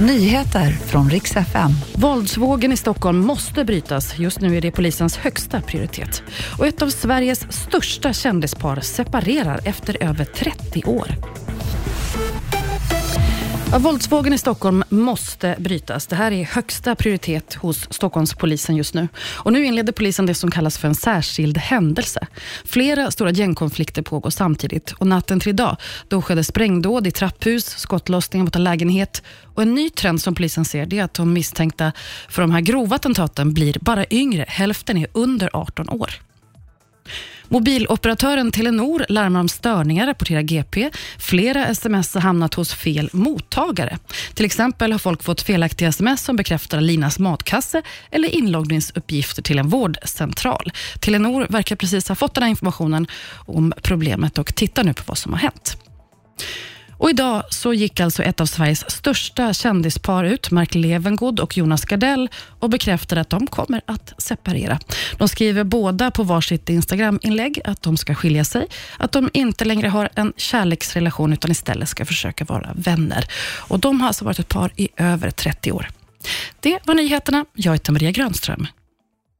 Nyheter från riks FM. Våldsvågen i Stockholm måste brytas. Just nu är det polisens högsta prioritet. Och ett av Sveriges största kändispar separerar efter över 30 år. Ja, våldsvågen i Stockholm måste brytas. Det här är högsta prioritet hos Stockholmspolisen just nu. Och nu inleder polisen det som kallas för en särskild händelse. Flera stora gängkonflikter pågår samtidigt och natten till idag då skedde sprängdåd i trapphus, skottlossningar mot en lägenhet och en ny trend som polisen ser är att de misstänkta för de här grova attentaten blir bara yngre. Hälften är under 18 år. Mobiloperatören Telenor larmar om störningar, rapporterar GP. Flera sms har hamnat hos fel mottagare. Till exempel har folk fått felaktiga sms som bekräftar Linas matkasse eller inloggningsuppgifter till en vårdcentral. Telenor verkar precis ha fått den här informationen om problemet och tittar nu på vad som har hänt. Och idag så gick alltså ett av Sveriges största kändispar ut, Mark Levengood och Jonas Gardell, och bekräftade att de kommer att separera. De skriver båda på varsitt Instagram-inlägg att de ska skilja sig, att de inte längre har en kärleksrelation utan istället ska försöka vara vänner. Och De har alltså varit ett par i över 30 år. Det var nyheterna. Jag heter Maria Grönström.